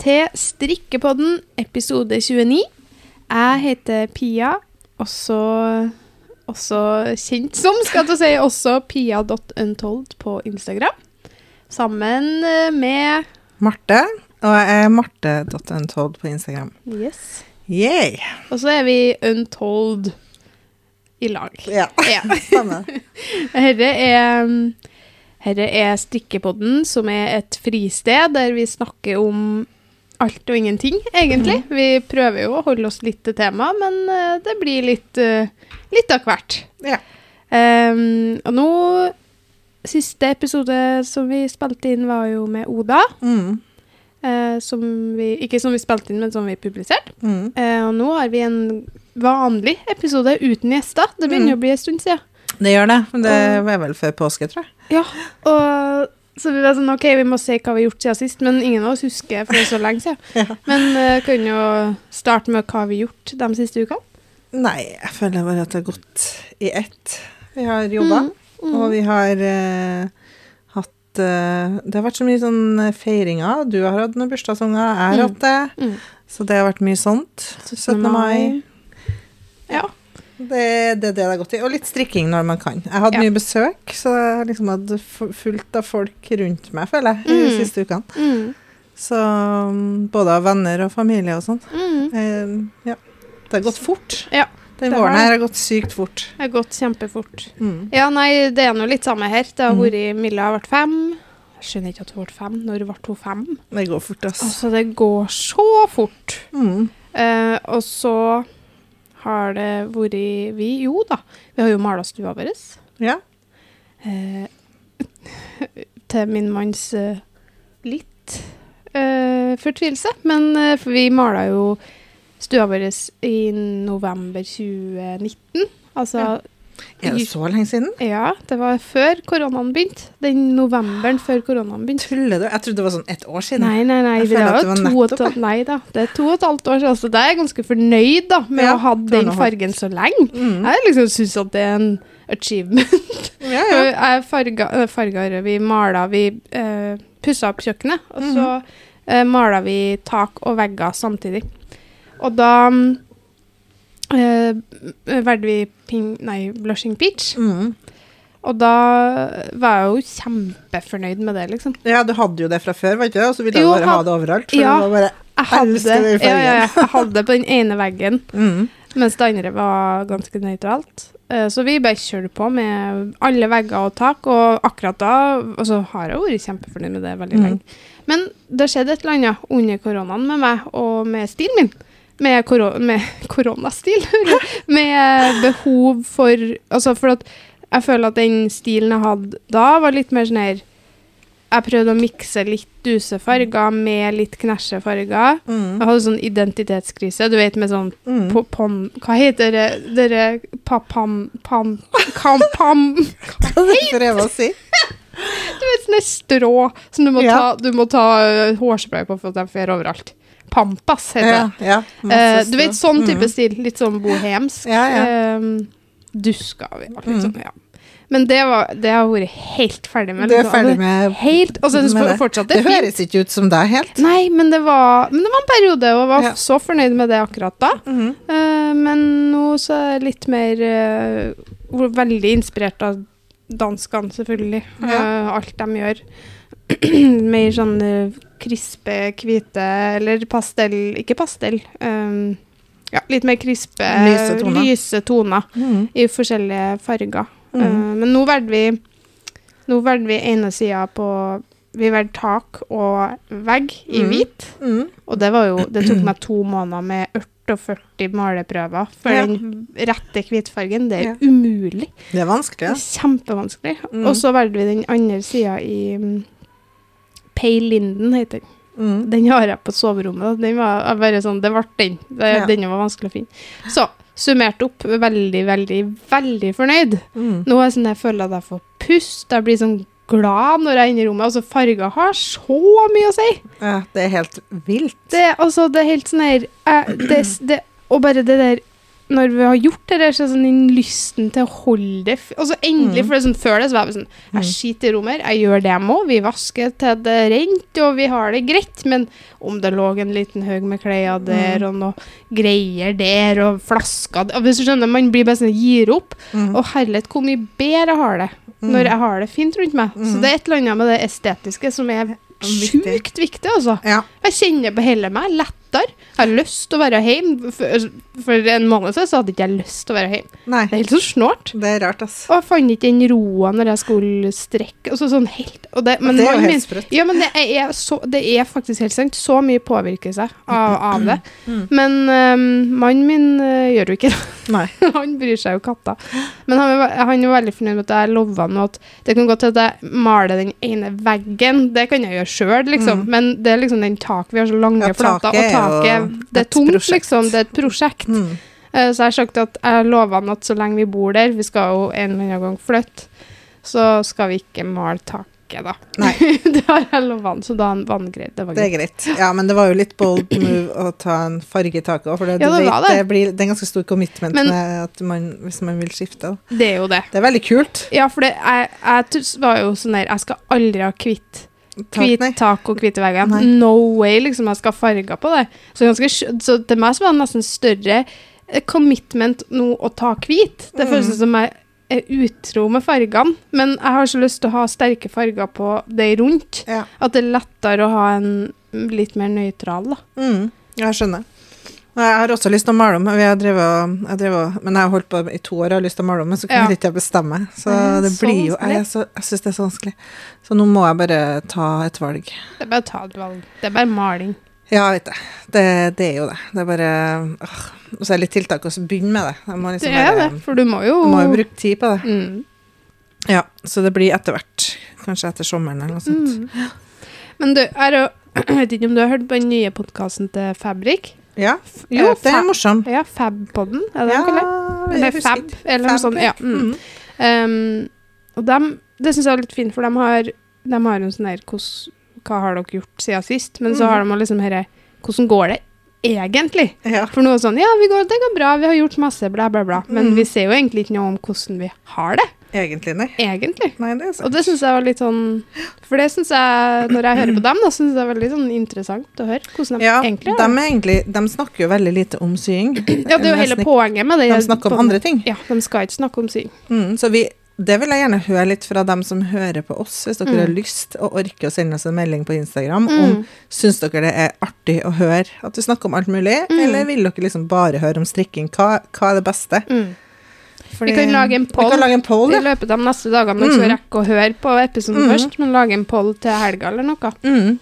Til Strikkepodden episode 29. Jeg heter Pia, også, også kjent som, skal jeg si, også pia.untold på Instagram. Sammen eh, med Marte. Og jeg er marte.untold på Instagram. Yes. Yay! Og så er vi Untold i lag. Ja, Ja. stemmer. Dette er, dette er Strikkepodden, som er et fristed der vi snakker om alt og ingenting, egentlig. Vi prøver jo å holde oss litt til temaet, men eh, det blir litt, eh, litt av hvert. Ja. Um, og nå Siste episode som vi spilte inn, var jo med Oda. Mm. Uh, som vi, ikke som vi spilte inn, men som vi publiserte. Mm. Uh, og nå har vi en vanlig episode uten gjester. Det begynner Mm. å bli en stund siden. Det gjør det. Men det var vel før påske, tror jeg. Ja, og så vi var sånn, ok, vi må se hva vi har gjort siden sist, men ingen av oss husker, for det er så lenge siden. Ja. Men uh, kan jo starte med hva vi har gjort de siste ukene. Nei, jeg føler bare at det har gått i ett. Vi har jobba, Mm, og vi har uh, hatt uh, Det har vært så mye sånn feiringer. Du har hatt noen bursdagsunger, jeg har Mm. hatt det. Mm. Så det har vært mye sånt. 17. mai. Ja. Det, det er det det er gått i. Og litt strikking når man kan. Jeg hadde Ja. mye besøk, så jeg har liksom hatt fullt av folk rundt meg, føler jeg, de Mm. siste ukene. Mm. Så um, både av venner og familie og sånn. Mm. Eh, ja. Det har gått fort. Ja, Den våren her har gått sykt fort. Det har gått kjempefort. Mm. Ja, nei, det er nå litt samme her. Det har Mm. vært Milla har vært fem. Jeg skjønner ikke at hun ble fem. Når ble hun fem? Det går fort, ass. Altså, det går så fort. Mm. Eh, og så har det vært vi Jo da, vi har jo mala stua vår. Ja. Eh, til min manns eh, litt eh, fortvilelse. Men eh, vi mala jo stua vår i november 2019. Altså Ja. Er det så lenge siden? ja, det var før koronaen begynte. Den novemberen før koronaen begynte. Tuller du? Jeg trodde det var sånn ett år siden. Nei, nei, nei. Jeg føler er at det var to og nei da. Det er to og et halvt år siden, så da er jeg ganske fornøyd da, med Ja, å ha den fargen så lenge. Mm. Jeg liksom syns at det er en achievement. Ja, ja. Jeg farga, øh, farga Vi mala Vi uh, pussa opp kjøkkenet, og så uh, mala vi tak og vegger samtidig. Og da uh, valgte vi pink, nei, blushing peach. Mm. Og da var jeg jo kjempefornøyd med det, liksom. ja, du hadde jo det fra før, var ikke det? Og så ville du bare ha- det overalt. For Ja. det var bare Jeg hadde, ja, ja, jeg hadde det på den ene veggen, mm. mens det andre var ganske nøytralt. Eh, Så vi bare kjørte på med alle vegger og tak, og akkurat da Og så har jeg vært kjempefornøyd med det veldig Mm. lenge. Men det skjedde et eller annet under koronaen med meg og med stilen min. Med, koro med koronastil. med behov for Altså, for at jeg føler at den stilen jeg hadde da, var litt mer sånn her Jeg prøvde å mikse litt duse farger med litt knæsje farger. Mm. Jeg hadde sånn identitetskrise, du vet, med sånn Mm. på, pom, Hva heter det? Dere papam... Pam... Kam, pam Hva heter det du prøver å si? Du vet, sånne strå som du må Ja. ta, du må ta uh, hårspray på for at de fer overalt. Pampas heter det. ja, masse du vet, sånn type Mm. stil. Litt sånn bohemsk. Ja, ja. Eh, duska vi alt, liksom. Mm. ja. Men det, var, det har jeg vært helt ferdig med. Liksom. ferdig med Helt, og så med det. fortsatt Det høres ikke ut som deg helt. Nei, men det var, men det var en periode, og jeg var Ja. så fornøyd med det akkurat da. Mm -hmm. uh, men nå så er jeg litt mer uh, Veldig inspirert av danskene, selvfølgelig. Ja. Uh, alt de gjør. mer sånn eh, krispe, hvite Eller pastell Ikke pastell. Um, ja, litt mer krispe, Lyse toner. lyse toner mm. i forskjellige farger. Mm. Uh, men nå valgte vi Nå valgte vi ene sida på Vi valgte tak og vegg i mm. hvit. Mhm. Og det var jo Det tok meg to måneder med 48 maleprøver for Ja. den rette hvitfargen. Det er Ja. umulig. Det er vanskelig, Det er kjempevanskelig. Mm. Og så valgte vi den andre sida i um, Pale Linden, heter den. Mm. Den har jeg på soverommet. Den var bare sånn, Det ble den. Det, Ja. Den var vanskelig å finne. Så summert opp, veldig, veldig, veldig fornøyd. Mm. Nå er det sånn jeg føler at jeg får pust. Jeg blir sånn glad når jeg er inne i rommet. Altså, farger har så mye å si. Ja, det er helt vilt. Det, altså, det er helt sånn her jeg- det, det, Og bare det der når vi har gjort det, der, så er det sånn den lysten til å holde det Og så endelig, Mm. for det er sånn, før det så var jeg sånn Jeg Mm. skiter i romer, jeg gjør det jeg må, vi vasker til det rent, og vi har det greit, men om det lå en liten haug med klær der, Mm. og noe greier der, og flasker og Hvis du skjønner, man blir bare sånn gir opp. Mm. Og herlighet, hvor mye bedre jeg har det når jeg har det fint rundt meg. Så Mm. det er et eller annet med det estetiske som er. Sjukt viktig, altså. Ja. Jeg kjenner på hele meg lettere. Jeg har lyst til å være hjemme. For, for en måned siden så hadde ikke jeg lyst til å være hjemme. Nei, Det er helt så snålt. det er rart, ass. Og jeg fant ikke den roa når jeg skulle strekke. Altså sånn helt og det, men det er jo helt sprøtt. Ja, men det er, så, det er faktisk helt sant. Så mye påvirker seg av, av det. Mm. Men um, mannen min uh, gjør jo ikke det. Han bryr seg jo katta. Men han, han er veldig fornøyd med at jeg lova han at det kan godt hende at jeg maler den ene veggen. Det kan jeg gjøre sjøl, liksom. Mm. Men det er liksom den taket Vi har så lange Ja, flater, og taket Det er tungt, prosjekt. liksom. Det er et prosjekt. Mm. Eh, Så jeg har sagt at jeg lover han at så lenge vi bor der, vi skal jo en eller annen gang flytte, så skal vi ikke male taket, da. Det har jeg lova så da han vanngreit. Det var Det er greit. greit. Ja, men det var jo litt bold move å ta en farge i taket òg, for det, Ja, det vet, det. blir, det er ganske stor commitment Men- man, hvis man vil skifte. Da. Det er jo det. Det er veldig kult. Ja, for det, jeg, jeg var jo sånn der Jeg skal aldri ha hvitt Tak, Hvit tak og hvite vegger. No way, liksom. Jeg skal ha farger på det. Så, ganske, så til meg så var det nesten større eh, commitment nå å ta hvit. Det Mm. føles som jeg er utro med fargene, men jeg har så lyst til å ha sterke farger på det rundt. Ja. At det er lettere å ha en litt mer nøytral, da. Mm, jeg skjønner. Jeg har også lyst til å male om, drevet, jeg drevet, men jeg har holdt på i to år og har lyst til å male om, men så Ja. kunne ikke jeg bestemme. Så det blir jo. Jeg, jeg syns det er så vanskelig. Så nå må jeg bare ta et valg. Det er bare å ta et valg. Det er bare maling. Ja, jeg vet det. Det, det er jo det. Det er bare åh, Og så er det litt tiltak å begynne med det. Må Det liksom er bare, det, for du må jo må jo bruke tid på det. Mm. Ja, så det blir etter hvert. Kanskje etter sommeren eller noe sånt. Mm. Men du, Jeg vet ikke om du har hørt på den nye podkasten til Fabrik? Ja, jo, Eh, det er morsom. Ja, Fab-podden, er det Ja, den kaller? Eller Fab, eller noe sånt. Ja. Mm. Mm. Um, og dem, det syns jeg er litt fint, for de har, de har en sånn hvordan- Hva har dere gjort siden sist? Men så Mm. har de liksom herre Hvordan går det egentlig? Ja. For noe sånn Ja, vi går, det går bra, vi har gjort masse, bla, bla, bla. Men Mm. vi ser jo egentlig ikke noe om hvordan vi har det, Egentlig, nei. egentlig. Nei, det er sant. Og det syns jeg var litt sånn For det syns jeg, når jeg hører på dem, da, syns jeg det er veldig sånn interessant å høre hvordan de Ja, egentlig de, har det. er egentlig, de snakker jo veldig lite om sying. Ja, det er jo hele poenget med det. De snakker om andre ting. Ja, de skal ikke snakke om syng. Mm, så vi, det vil jeg gjerne høre litt fra dem som hører på oss, hvis dere Mm. har lyst og orker å sende oss en melding på Instagram Mm. om Syns dere det er artig å høre at vi snakker om alt mulig, Mm. eller vil dere liksom bare høre om strikking? Hva, hva er det beste? Mm. Fordi- Vi kan lage en Vi poll. kan lage en poll, I ja. løpet av de neste dagene. men Mm. så rekke å høre på episoden Mm. først, men lage en poll til helga eller noe, Mm.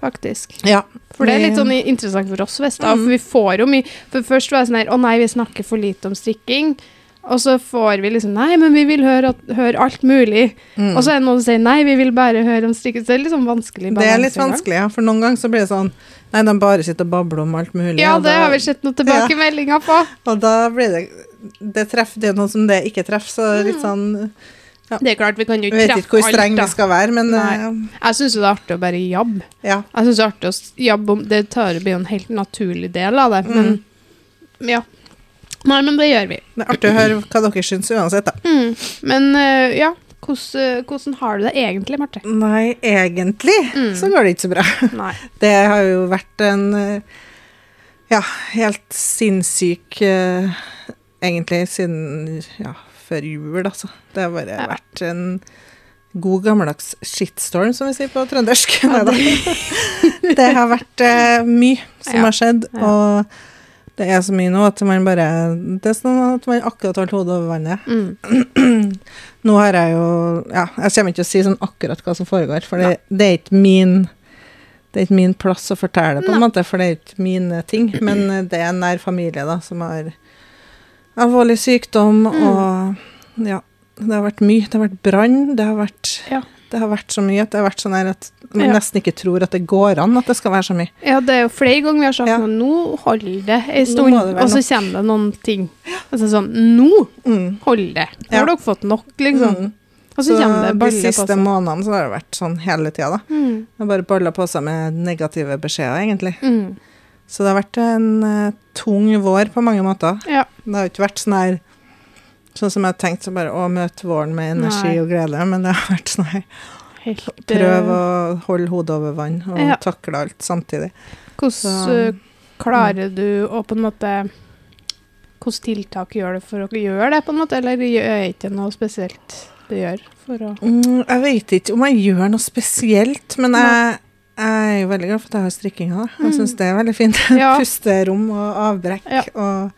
faktisk. ja. For det er litt sånn interessant for oss, hvis da, Mm. For vi får jo mye For først var det sånn her Å nei, vi snakker for lite om strikking. Og så får vi liksom Nei, men vi vil høre, høre alt mulig. Mm. Og så er det noen som sier nei, vi vil bare høre om strikking. Så det er litt sånn vanskelig Det er litt vanskelig, ja. For noen ganger så blir det sånn Nei, de bare sitter og babler om alt mulig. Ja, det har vi sett noen tilbakemeldinger på. Og da blir det Det treffer det er noe som det ikke treffer, så litt sånn Det er klart, vi kan jo Jeg ikke vet ikke hvor streng vi skal være, men Nei. eh, Jeg syns jo det er artig å bare jabbe. ja. Jeg synes det er artig å jobbe jabbe om Det tar blir jo en helt naturlig del av det, men ja. Nei, men det gjør vi. Det er artig å høre hva dere syns uansett, da. Mm. Men uh, ja, hvordan, hvordan har du det egentlig, Marte? Nei, egentlig Mm. så går det ikke så bra. Nei. Det har jo vært en eh, ja, helt sinnssyk eh, Egentlig siden ja, før jul, altså. Det har bare Ja. vært en god gammeldags shitstorm, som vi sier på trøndersk. Ja, det har vært uh, mye som Ja. har skjedd, og det er så mye nå at man bare Det er sånn at man akkurat holdt hodet over vannet. Mm. Nå har jeg jo Ja, jeg kommer ikke til å si sånn akkurat hva som foregår, for det, det er ikke min det er ikke min plass å fortelle det, på en måte, for det er ikke mine ting. Men eh, det er en nær familie da, som har alvorlig sykdom, Mm. og ja, det har vært mye. Det har vært brann, det Ja. Det har vært så mye at det har vært sånn at man Ja. nesten ikke tror at det går an at det skal være så mye. Ja, det er jo flere ganger vi har sagt Ja. nå, holder det en stund, det og så kommer det noen ting. Altså sånn, nå Mm. holder det. Nå har dere fått nok, liksom. Mm. Og så, Så det de baller på siste månedene så har det vært sånn hele tida, da. Mm. Det har bare balla på seg med negative beskjeder, egentlig. Mm. Så det har vært en uh, tung vår på mange måter. Ja. Det har jo ikke vært sånn her Sånn som jeg tenkte så bare å møte våren med energi Nei. og glede, men det har vært sånn her Helt, eh, Prøv å holde hodet over vann og Ja. takle alt samtidig. Hvordan eh, klarer du å på en måte Hvilke tiltak gjør du for å gjøre det, på en måte? Eller gjør jeg ikke noe spesielt du gjør for å Mm, jeg vet ikke om jeg gjør noe spesielt, men jeg, jeg er veldig glad for at jeg har strikkinga. Jeg Mm. syns det er veldig fint. Ja. Pusterom og avbrekk Ja. og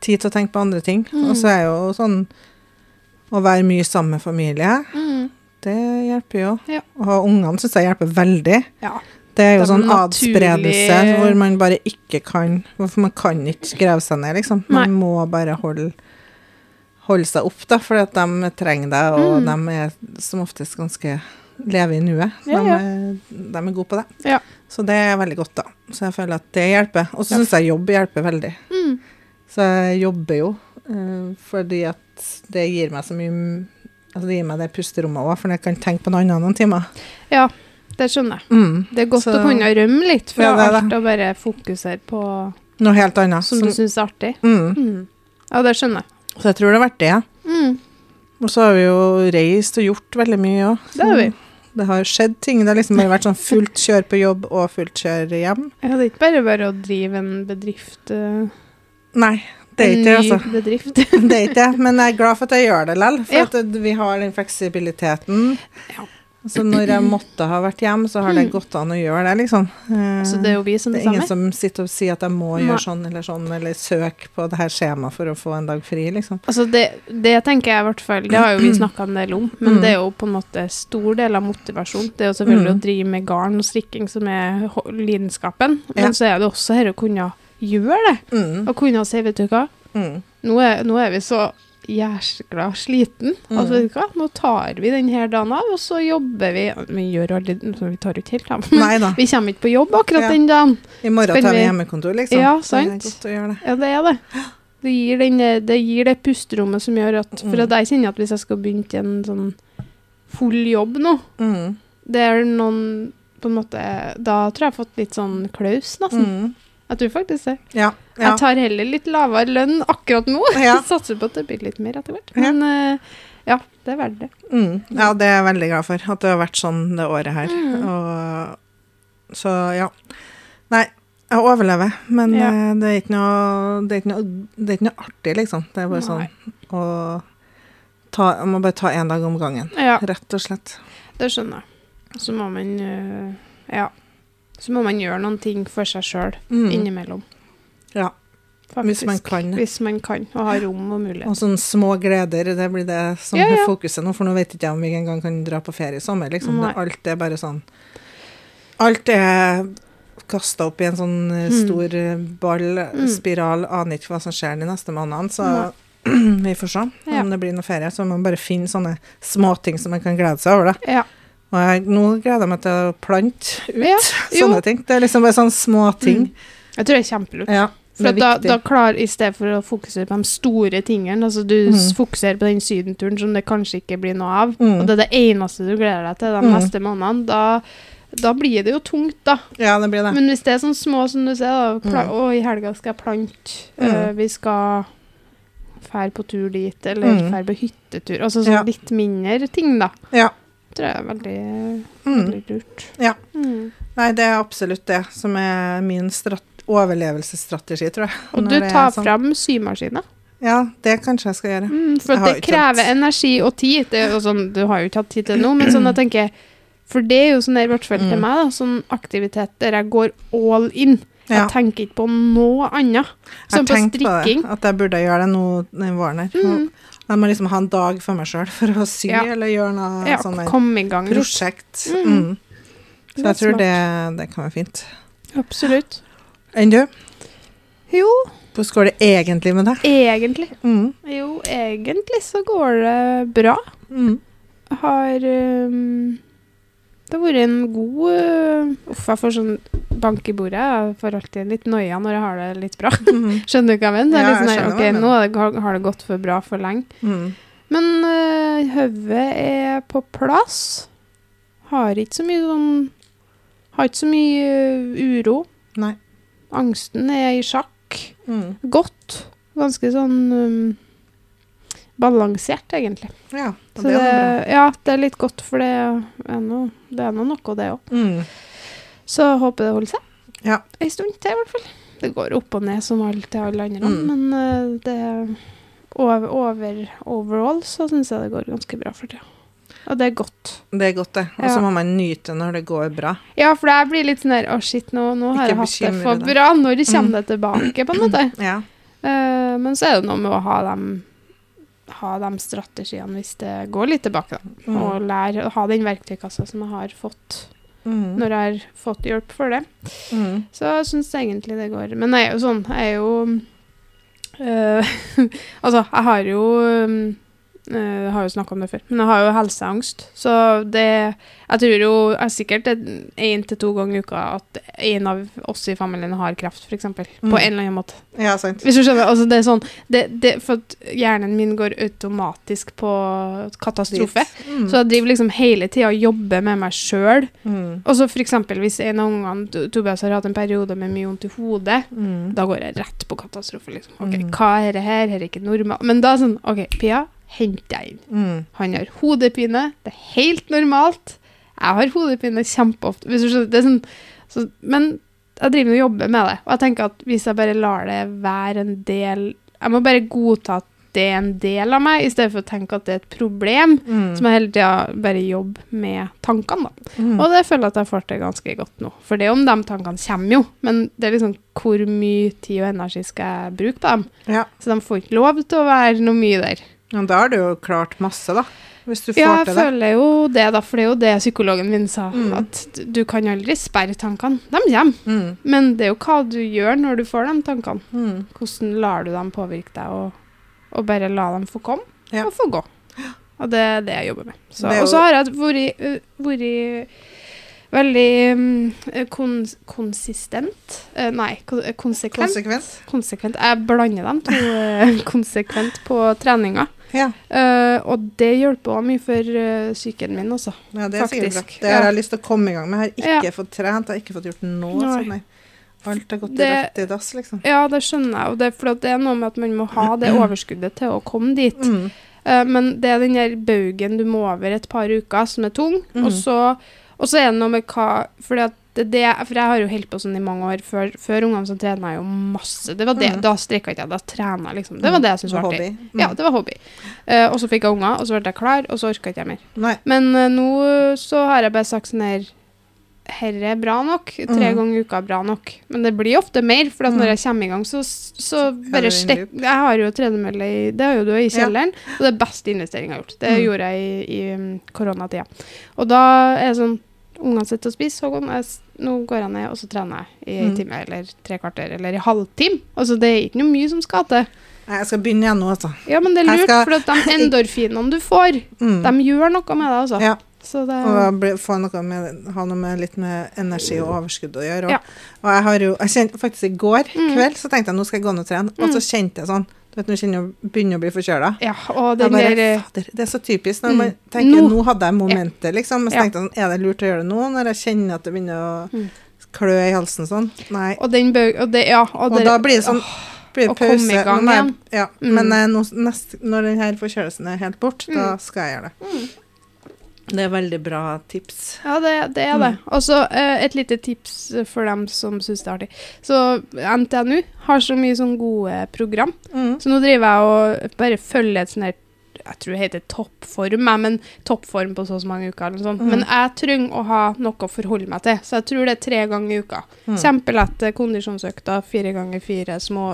tid til å tenke på andre ting. Mm. Og så er jo sånn å være mye sammen med familie, mm. det hjelper jo. Ja. Og ungene syns jeg hjelper veldig. Ja. Det er jo Det er sånn naturlig- adspredelse hvor man bare ikke kan Hvorfor man kan ikke grave seg ned, liksom. Man må bare holde, holde seg opp, da, fordi at de trenger deg, og Mm. de er som oftest ganske Lever i nuet. Ja, de, ja. Er, de er gode på det. Ja. Så det er veldig godt, da. Så jeg føler at det hjelper. Og så Ja. syns jeg jobb hjelper veldig. Mm. Så jeg jobber jo uh, fordi at det gir meg så mye Altså det gir meg det pusterommet òg, for jeg kan tenke på noe annet noen timer. Ja, det skjønner jeg. Mm. Det er godt Så- å kunne rømme litt fra Ja, det alt og bare fokusere på Noe helt annet. som som- du syns er artig. mm. Mm. Ja, det skjønner jeg. Så jeg tror det har vært det. Mm. Og så har vi jo reist og gjort veldig mye òg. Det har vi. Det har skjedd ting. Det har liksom bare vært sånn fullt kjør på jobb og fullt kjør hjem. Ja, det er ikke bare bare å drive en bedrift. uh, Nei, det er ikke det, ny altså. bedrift. Det er ikke det, men jeg er glad for at jeg gjør det likevel. For Ja. at vi har den fleksibiliteten. Ja. Så når jeg måtte ha vært hjemme, så har det Mm. gått an å gjøre det, liksom. Eh, Så det er jo vi som det er ingen som sitter og sier at jeg må gjøre sånn eller sånn, eller søke på det her skjemaet for å få en dag fri, liksom. Altså det, det tenker jeg i hvert fall, det har jo vi snakka en del om, men Mm. det er jo på en måte stor del av motivasjon. Det er jo selvfølgelig Mm. å drive med garn og strikking som er lidenskapen, lidenskapen, Ja. men så er det også her å kunne gjøre det. Mm. Og kunne si, vet du hva, Mm. nå er, nå er vi så jæskla sliten. Mm. Altså, vet du hva, nå tar vi denne dagen av, og så jobber vi Vi gjør aldri Vi tar jo ikke helt av, vi kommer ikke på jobb akkurat Ja. den dagen. I morgen Skal tar vi hjemmekontor, liksom. Ja, Det er godt å gjøre det. Ja, det er det. Det gir, den, det gir det pusterommet som gjør at For Mm. at jeg kjenner at hvis jeg skal begynne til en sånn full jobb nå, Mm. det er noen på en måte Da tror jeg jeg har fått litt sånn klaus, nesten. Mm. Jeg tror faktisk det. Ja. ja. Jeg tar heller litt lavere lønn akkurat nå. Ja. Satser på at det blir litt mer etter hvert. Men eh, ja, det er verdt det. Mm. ja, det er jeg veldig glad for, at det har vært sånn det året her. Mm. Og, så ja. Nei, jeg overlever, men Ja. eh, det, er noe, det, er noe, det er ikke noe artig, liksom. Det er bare Nei. sånn å ta, Jeg må bare ta én dag om gangen, Ja, rett og slett. det skjønner jeg. Så må man eh, Ja. Så må man gjøre noen ting for seg sjøl Mm. innimellom. Ja, hvis man kan. Hvis man kan, og har rom og mulighet. Og sånne små gleder, det blir det som Ja, ja. fokuset nå, for nå vet ikke jeg om vi engang kan dra på ferie i sommer, liksom. Nei. Alt er bare sånn Alt er kasta opp i en sånn stor Mm. stor eh, ball, Mm. spiral, aner ikke hva som skjer de neste månedene, så vi får se Ja. om det blir noe ferie. Så må man bare finne sånne småting som man kan glede seg over, da. Ja. Og jeg, nå gleder jeg meg til å plante ut Ja, jo. sånne ting. Det er liksom bare sånne små ting. Mm. Jeg tror det er kjempelurt. Ja, For da, da klar, I stedet for å fokusere på de store tingene, altså du Mm. fokuserer på den sydenturen som det kanskje ikke blir noe av, Mm. og det er det eneste du gleder deg til de Mm. neste månedene, da, da blir det jo tungt, da. Ja, det blir det. Men hvis det er sånn små som du sier, da Mm. Å, i helga skal jeg plante, øh, vi skal fære på tur dit, eller Mm. fære på hyttetur. Altså sånn Ja. litt mindre ting, da. Ja. Tror jeg er veldig, Mm. veldig lurt. Ja. Mm. Nei, det er absolutt det som er min overlevelsesstrategi, tror jeg. Og du tar sånn. fram symaskina. Ja, det kanskje jeg skal gjøre. Mm, for Jeg har det krever hatt- energi og tid. Det jo sånn, du har jo ikke hatt tid til det nå, men sånn jeg tenker For det er jo sånn i hvert fall til Mm. meg, da, sånn aktivitet der jeg går all in. Ja. Jeg tenker ikke på noe annet. Som Jeg på tenkte på det, at jeg burde gjøre det nå den våren her. Mm. Jeg må liksom ha en dag for meg sjøl for å sy Ja. eller gjøre noe Ja, sånn prosjekt. Mm. Mm. Så jeg tror det, det kan være fint. Absolutt. Enn du? Jo, Hvordan går det egentlig med deg? egentlig. Mm. Jo, egentlig så går det bra. Mm. Har øhm, Det har vært en god Uff, jeg får sånn bank i bordet. Jeg får alltid litt noia når jeg har det litt bra. Mhm. Skjønner du hva jeg mener? Det er Ja, sånn jeg skjønner ok, nå har- har det gått for bra for lenge. Mm. Men uh, hodet er på plass. Har ikke så mye sånn Har ikke så mye øh, uro. Nei. Angsten er i sjakk. Mm. Godt. Ganske sånn um, balansert, egentlig. Ja, Så det ja, det er litt godt, for det er er noe, noe det òg. Mm. Så håper det holder seg. Ja. Ei stund til, i hvert fall. Det går opp og ned som alt til alle andre, Mm. men eh, det over, over overall så syns jeg det går ganske bra for tida. Og det er godt. Det er godt, det. Og så Ja. må man nyte når det går bra. Ja, for jeg blir litt sånn der Å, shit, nå, nå har Ikke jeg hatt det for bra. Når kommer Mm. det tilbake, på en måte? Ja. Uh, men så er det noe med å ha dem ha de strategiene hvis det går litt tilbake, da. Mm. Og lære å ha den verktøykassa som jeg har fått Mm. når jeg har fått hjelp for det. Mm. Så jeg syns egentlig det går. Men jeg er jo sånn, jeg er jo øh, Altså, jeg har jo Jeg har jo snakka om det før, men jeg har jo helseangst. Så det Jeg tror jo jeg er sikkert én til to ganger i uka at en av oss i familien har kreft, f.eks. På Mm. en eller annen måte. Ja, sant. Hvis du skjønner? Altså, det er sånn det, det, For at hjernen min går automatisk på katastrofe. Mm. Så jeg driver liksom hele tida og jobber med meg sjøl. Mm. Og så eksempel hvis en av ungene Tobias har hatt en periode med mye vondt i hodet, Mm. da går jeg rett på katastrofe. liksom. Ok, Mm. Hva er det her? Her er ikke normalt. Men da er sånn OK, Pia, hent deg inn. Mm. Han har hodepine. Det er helt normalt. Jeg har hodepine kjempeofte. Er sånn, så, men jeg driver og jobber med det. Og jeg tenker at hvis jeg bare lar det være en del Jeg må bare godta at det er en del av meg, i stedet for å tenke at det er et problem. Mm. Så må jeg hele tida bare jobbe med tankene, da. Mm. Og det føler jeg at jeg får til ganske godt nå. For det er om de tankene kommer jo, men det er liksom hvor mye tid og energi skal jeg bruke på dem? Ja. Så de får ikke lov til å være noe mye der. Ja, da har du jo klart masse, da. Hvis du får Ja, jeg til det. føler jo det, da, for det er jo det psykologen min sa. Mm. At du kan aldri sperre tankene. De kommer. Mm. Men det er jo hva du gjør når du får de tankene. Mm. Hvordan lar du dem påvirke deg, og, og bare la dem få komme Ja. og få gå. Og det er det jeg jobber med. Så, er og så har jeg vært, øh, veldig um, kons konsistent uh, Nei, konsekvent. Konsekvent. konsekvent. Jeg blander dem to konsekvent på treninga. Ja. Uh, og det hjelper også mye for uh, psyken min, altså. ja, det er sikkert bra. Det har ja. jeg lyst til å komme i gang med. Jeg har ikke Ja. fått trent, jeg har ikke fått gjort noe. Sånn. Alt har gått Det- rett i dass, liksom. Ja, det skjønner jeg. Og det er det er noe med at man må ha det overskuddet til å komme dit. Mm. Uh, men det er den der baugen du må over et par uker, som er tung. Mm. Og, så, og så er det noe med hva fordi at det, det, For jeg har jo holdt på sånn i mange år. Før, før ungene så trena jeg jo masse. Det var det, mm. Da streka ikke jeg, da trena jeg liksom. Det var det jeg syntes var artig. Mm. Ja, det var hobby. Uh, og så fikk jeg unger, og så ble jeg klar, og så orka ikke jeg mer. Nei. Men uh, nå så har jeg bare sagt sånn her Herre er bra nok. Tre mm. ganger i uka er bra nok. Men det blir ofte mer, for når Mhm. jeg kommer i gang, så, så bare loop. Jeg har jo tredemølle i Det har jo du i Ja. kjelleren, og det er beste investering jeg har gjort. Det Mhm. gjorde jeg i, i koronatida. Og da er det sånn Ungene sitter og spiser, så går jeg, nå går jeg ned og så trener jeg i en mm. time eller tre kvarter, eller i halvtime. Altså, det er ikke noe mye som skal til. Nei, Jeg skal begynne igjen nå, altså. Ja, men det er lurt, skal- for de endorfinene du får, Mm. de gjør noe med deg, altså. Ja. Så det Og få noe med, ha noe med litt med energi og overskudd å gjøre. Og, Ja. og jeg har jo jeg kjent, Faktisk i går Mm. kveld så tenkte jeg nå skal jeg gå ned og trene, og så kjente jeg sånn du vet, kjenner å begynne å bli forkjøla. Ja, og den bare, der det er så typisk når Mm. man tenker Nå. nå hadde jeg momentet, liksom. Men så Ja. tenkte jeg sånn, er det lurt å gjøre det nå, når jeg kjenner at det begynner å Mm. klø i halsen sånn? Nei. Og den bøg... Og det, ja. Og, Og det, da blir det sånn blir det å komme i gang jeg- igjen. Ja, Mm. Men eh, nå, nest, når denne forkjølelsen er helt bort, da Mm. skal jeg gjøre det. Mm. Det er veldig bra tips. Ja, det, det er det. Og så eh, et lite tips for dem som syns det er artig. Så NTNU har så mye sånn gode program. Mm. Så nå driver jeg og bare følger et sånt her jeg tror det heter toppform, men toppform på så og så mange uker. Eller noe sånt. Mhm. Men jeg trenger å ha noe å forholde meg til, så jeg tror det er tre ganger i uka. Mm. Kjempelette kondisjonsøkter, fire ganger fire, små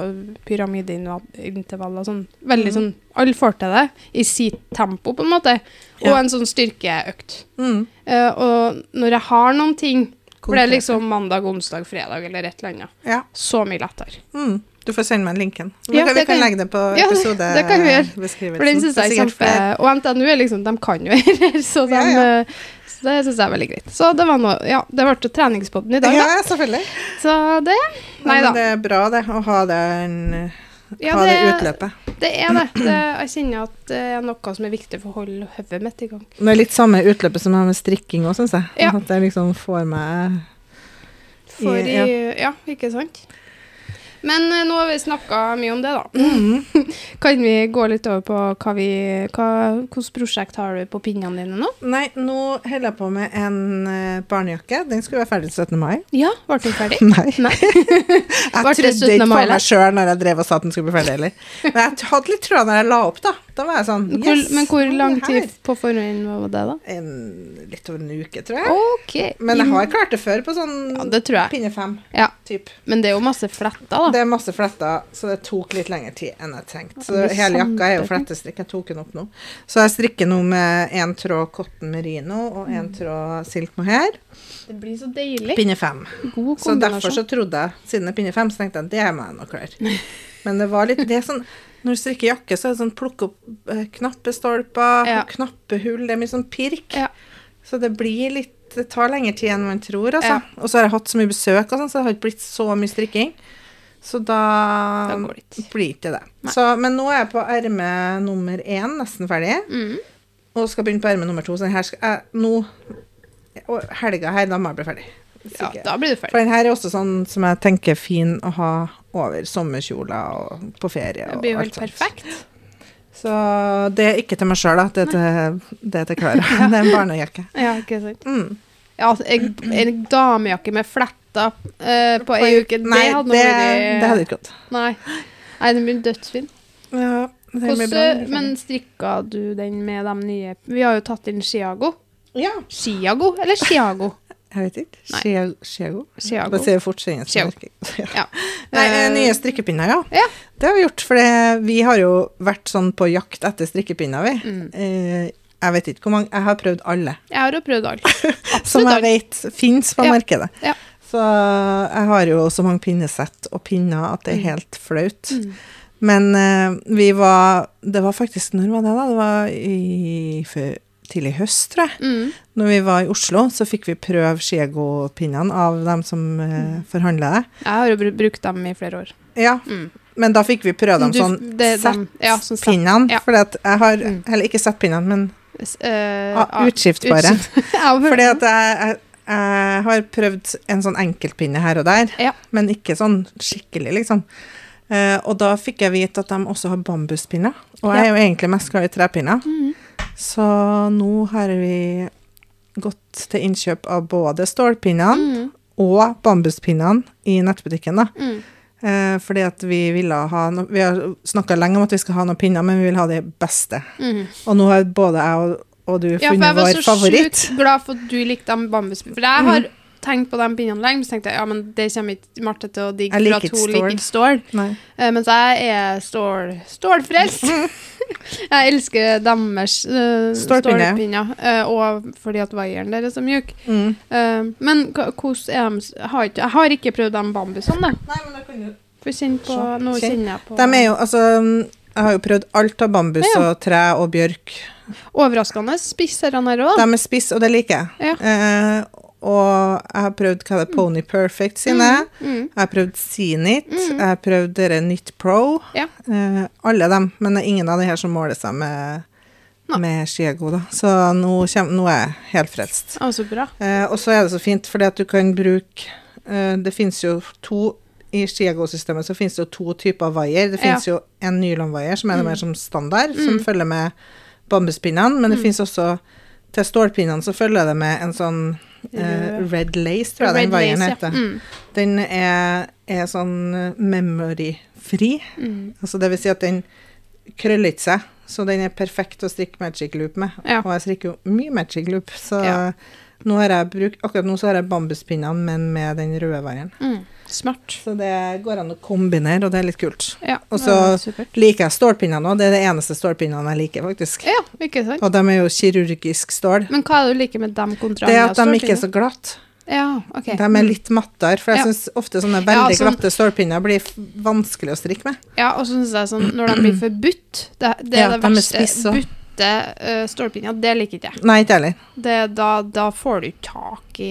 pyramideintervaller. Sånn. Veldig mm. sånn Alle får til det i sitt tempo, på en måte. Og Ja. en sånn styrkeøkt. Mm. Uh, og når jeg har noen ting For det er liksom mandag, onsdag, fredag eller et eller annet. Ja. Så mye lettere. Mm. Du får sende meg linken. Ja, kan, vi kan legge det på Ja, det- det episodebeskrivelsen. For den syns jeg er kjempe Og NTNU er liksom De kan jo her, så, de, Ja, ja. eh, så det syns jeg er veldig greit. Så det var noe Ja, det ble treningspoden i dag, da. Ja, selvfølgelig. Så det Nei Ja, da. men det er bra, det, å ha det, en, Ja, ha det, det, utløpet. det er det. det. Jeg kjenner at det er noe som er viktig for å holde hodet mitt i gang. Det er litt samme utløpet som med strikking òg, syns jeg. Ja. At jeg liksom får meg I- i ja. Ja, ikke sant? Men eh, nå har vi snakka mye om det, da. Mhm. Kan vi gå litt over på hva vi Hvilket prosjekt har du på pinnene dine nå? Nei, nå holder jeg på med en eh, barnejakke. Den skulle være ferdig 17. mai. Ja, ble den ferdig? Nei. Nei. Jeg trodde ikke på meg sjøl når jeg drev og sa at den skulle bli ferdig heller. Men jeg hadde litt trua når jeg la opp, da. Da var jeg sånn Hvor, men hvor lang tid på forhånd var det, da? En, litt over en uke, tror jeg. Okay. Men jeg har klart det før på sånn Ja, det tror jeg. pinne fem. Ja, Typ. Men det er jo masse fletter, da. Det er masse fletter, så det tok litt lengre tid enn jeg trengte. Så hele jakka er jo flettestrikk. Jeg tok den opp nå. Så jeg strikker nå med én tråd cotton merino og én tråd silk mohair. Det blir så deilig. Pinne fem. God Så derfor så trodde jeg, siden det er pinne fem, så tenkte jeg det må jeg nok klare. Men det var litt det er sånn Når du strikker jakke, så er det sånn plukke opp eh, knappestolper, Ja. knappehull, det er mye sånn pirk. Ja. Så det blir litt Det tar lengre tid enn man tror, altså. Ja. Og så har jeg hatt så mye besøk og sånn, så det har ikke blitt så mye strikking. Så da, Da går det ikke. blir det. Så, men nå er jeg på erme nummer én, nesten ferdig. Mm. Og skal begynne på erme nummer to. Så her skal jeg nå Helga her, da må jeg bli ferdig. Ja, da blir du For ferdig. den her er også sånn som jeg tenker er fin å ha over sommerkjoler og på ferie. Det blir jo helt perfekt. Så det er ikke til meg sjøl, da. Det er til, det er til Klara. Det er en barnejakke. Ja, ikke sant. Mm. Ja, altså, jeg, en damejakke med fletter uh, på ei uke, det Nei, hadde det, nå vært det hadde ikke gått. Nei. Nei, den blir dødsfin. Ja. Hvordan, men strikka du den med de nye Vi har jo tatt inn Chiago. Ja, Chiago eller Chiago? Jeg vet ikke. Chiago? Bare sier fort. Chiago. Ja. Ja. Nei, eh, Eh, nye strikkepinner, ja. Ja. Det har vi gjort, for vi har jo vært sånn på jakt etter strikkepinner, vi. Mm. Eh, jeg vet ikke hvor mange, jeg har prøvd alle. Jeg har jo prøvd alle. Som jeg vet fins på Ja. markedet. Ja. Så jeg har jo så mange pinnesett og pinner at det er Mm. helt flaut. Mm. Men vi var Det var faktisk Når var det, da? Det var i tidlig høst, tror jeg. Mm. Når vi var i Oslo, så fikk vi prøve Skiego-pinnene av dem som Mm. uh, forhandla det. Jeg har jo brukt dem i flere år. Ja, Mm. men da fikk vi prøve dem sånn dem- ja, sånn settpinnene. ja. For jeg har Mm. Eller ikke settpinnene, men uh, eh, ah, utskiftbare. utskift- Fordi at jeg, jeg, jeg har prøvd en sånn enkeltpinne her og der, Ja. men ikke sånn skikkelig, liksom. Eh, og da fikk jeg vite at de også har bambuspinner. Og jeg er jo egentlig mest glad i trepinner. Mm. Så nå har vi gått til innkjøp av både stålpinnene Mm. og bambuspinnene i nettbutikken, da. Mm. Eh, fordi at vi ville ha no Vi har snakka lenge om at vi skal ha noen pinner, men vi vil ha de beste. Mm. Og nå har både jeg og, og du Ja, for jeg var så favoritt. sjukt glad for at du likte bambuspinner. For jeg har tenkt på de pinnene lenge, men så tenkte jeg ja, men det kommer ikke Marte til å digge, Jeg liker ikke stål. liker stål. Eh, mens jeg er stål, stålfrelst. jeg elsker deres uh, stålpinner. stålpinner, uh, og fordi at vaieren der er så mjuk. Mm. Eh, men hvordan er de har, ikke, jeg har ikke prøvd de bambusene. Nei, men da kan du For kjenn på, nå kjenner jeg på De er jo, altså Jeg har jo prøvd alt av bambus Ja. og tre og bjørk. Overraskende spiss her òg. De er spiss, og det liker jeg. Ja. Eh, og jeg har prøvd hva det er Pony Perfect sine. Mm. Jeg har prøvd Zenit. Mm. Jeg har prøvd dere Nytt Pro. Ja. Eh, alle dem. Men det er ingen av de her som måler seg med, med Skiego, da. Så nå, kjem, nå er jeg helt frelst. Å, så bra. Eh, og så er det så fint, fordi at du kan bruke eh, Det finnes jo to I Skiego-systemet så finnes det jo to typer vaier. Det Ja. finnes jo en nylonvaier, som er Mm. mer som standard, som Mm. følger med bambuspinnene, men det Mm. finnes også Til stålpinnene så følger det med en sånn Rød. red lace, tror jeg den Red vaieren heter. ja. Mm. Den er, er sånn eh, memory-fri. Mm. Altså det vil si at den krøller ikke seg, så den er perfekt å strikke magic loop med. Ja. Og jeg strikker jo mye magic loop, så Ja. Nå har jeg brukt, akkurat nå så har jeg bambuspinnene, men med den røde vaieren. Mm. Smart. Så det går an å kombinere, og det er litt kult. Ja, Og så- er. Liker jeg stålpinnene òg, det er det eneste stålpinnene jeg liker, faktisk. Ja, ikke sant? Og de er jo kirurgisk stål. Men hva er det du liker med dem kontra Det er at de ikke er så glatte. Ja, ok. De er litt mattere, for jeg Ja. syns ofte sånne Ja, veldig sånn- glatte stålpinner blir vanskelig å strikke med. Ja, og så syns jeg sånn, når de blir for butt, det, det er Ja, det de er verste. spisse og- uh, stålpinner, det liker ikke jeg. Nei, ikke heller. Det, da, da får du ikke tak i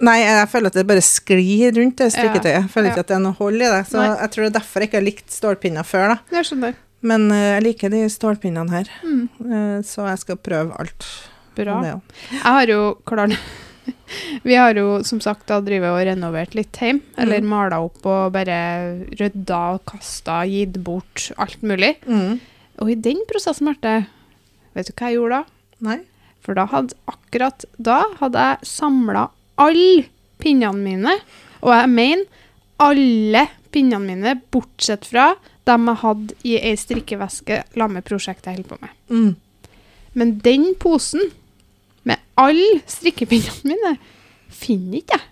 Nei, jeg føler at det bare sklir rundt det strikketøyet. Jeg føler Ja. ikke at det er noe hold i det. Så Nei. jeg tror det er derfor jeg ikke har likt stålpinner før, da. Jeg skjønner. Men uh, jeg liker de stålpinnene her, Mm. uh, så jeg skal prøve alt. Bra. det. Jeg har jo klart Vi har jo som sagt da drevet og renovert litt hjem, eller mala opp og bare rydda og kasta, gitt bort, alt mulig. Mm. Og i den prosessen, Marte, vet du hva jeg gjorde da? Nei. For da hadde akkurat da hadde jeg samla alle pinnene mine, og jeg mener alle pinnene mine, bortsett fra dem jeg hadde i ei strikkeveske la med prosjektet jeg holder på med. Mm. Men den posen med alle strikkepinnene mine finner ikke jeg.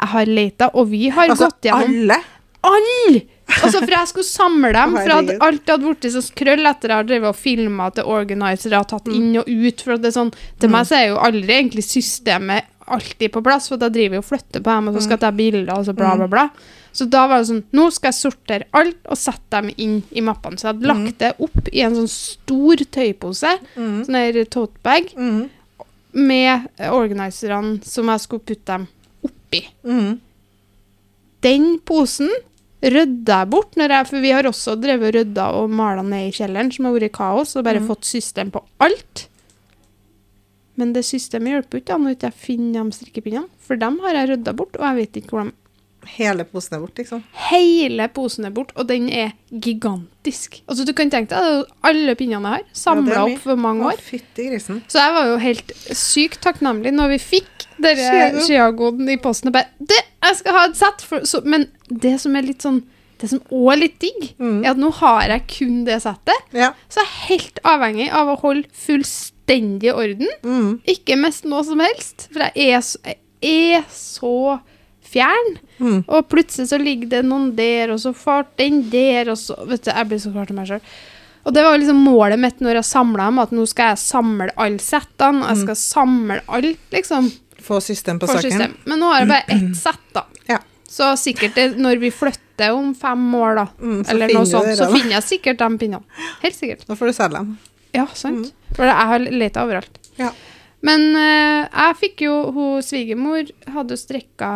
Jeg har leita, og vi har Altså, gått gjennom alle? alle! Altså, for jeg skulle samle dem, for at alt hadde blitt så krøll etter jeg har drevet og filma til organisere har tatt inn og ut. For det er sånn, til Mm. meg så er jo aldri egentlig systemet alltid på plass, for da driver jeg og flytter på dem, og så skal jeg ta bilder, og så bla, bla, bla. Så da var det sånn, nå skal jeg sortere alt og sette dem inn i mappene. Så jeg hadde lagt det opp i en sånn stor tøypose, Mm. sånn her tote bag, Mm. med organiserne som jeg skulle putte dem oppi. Mm. Den posen rydda bort, når jeg, for vi har også drevet rydda og mala ned i kjelleren, som har vært kaos, og bare fått system på alt. Men det systemet hjelper ikke når jeg ikke finner de strikkepinnene, for dem har jeg rydda bort, og jeg vet ikke hvor de Hele posen er borte, liksom. Hele posen er bort, og den er gigantisk. Altså, du kan tenke deg, alle pinnene jeg har, Ja, samla mye. opp for mange år. fytti grisen. Så jeg var jo helt sykt takknemlig når vi fikk denne skiagoden i posten og bare Det, jeg skal ha et sett! Men det som er litt sånn Det som òg er litt digg, Mm. er at nå har jeg kun det settet. Ja. Så jeg er helt avhengig av å holde fullstendig orden. Mm. Ikke mest noe som helst. For jeg er så, jeg er så fjern. Mm. Og plutselig så ligger det noen der, og så fart den der, og så Vet du, jeg blir så klar til meg sjøl. Og det var liksom målet mitt når jeg samla dem, at nå skal jeg samle alle settene. Jeg skal samle alt, liksom. Få system på Få saken. system. Men nå har jeg bare ett sett, da. Ja. Så sikkert det, når vi flytter om fem år, da, Mm, eller noe sånt, så finner jeg sikkert de pinnene. Helt sikkert. Da får du selge dem. Ja, sant. For jeg har leta overalt. Ja. Men uh, jeg fikk jo Hun svigermor hadde jo strikka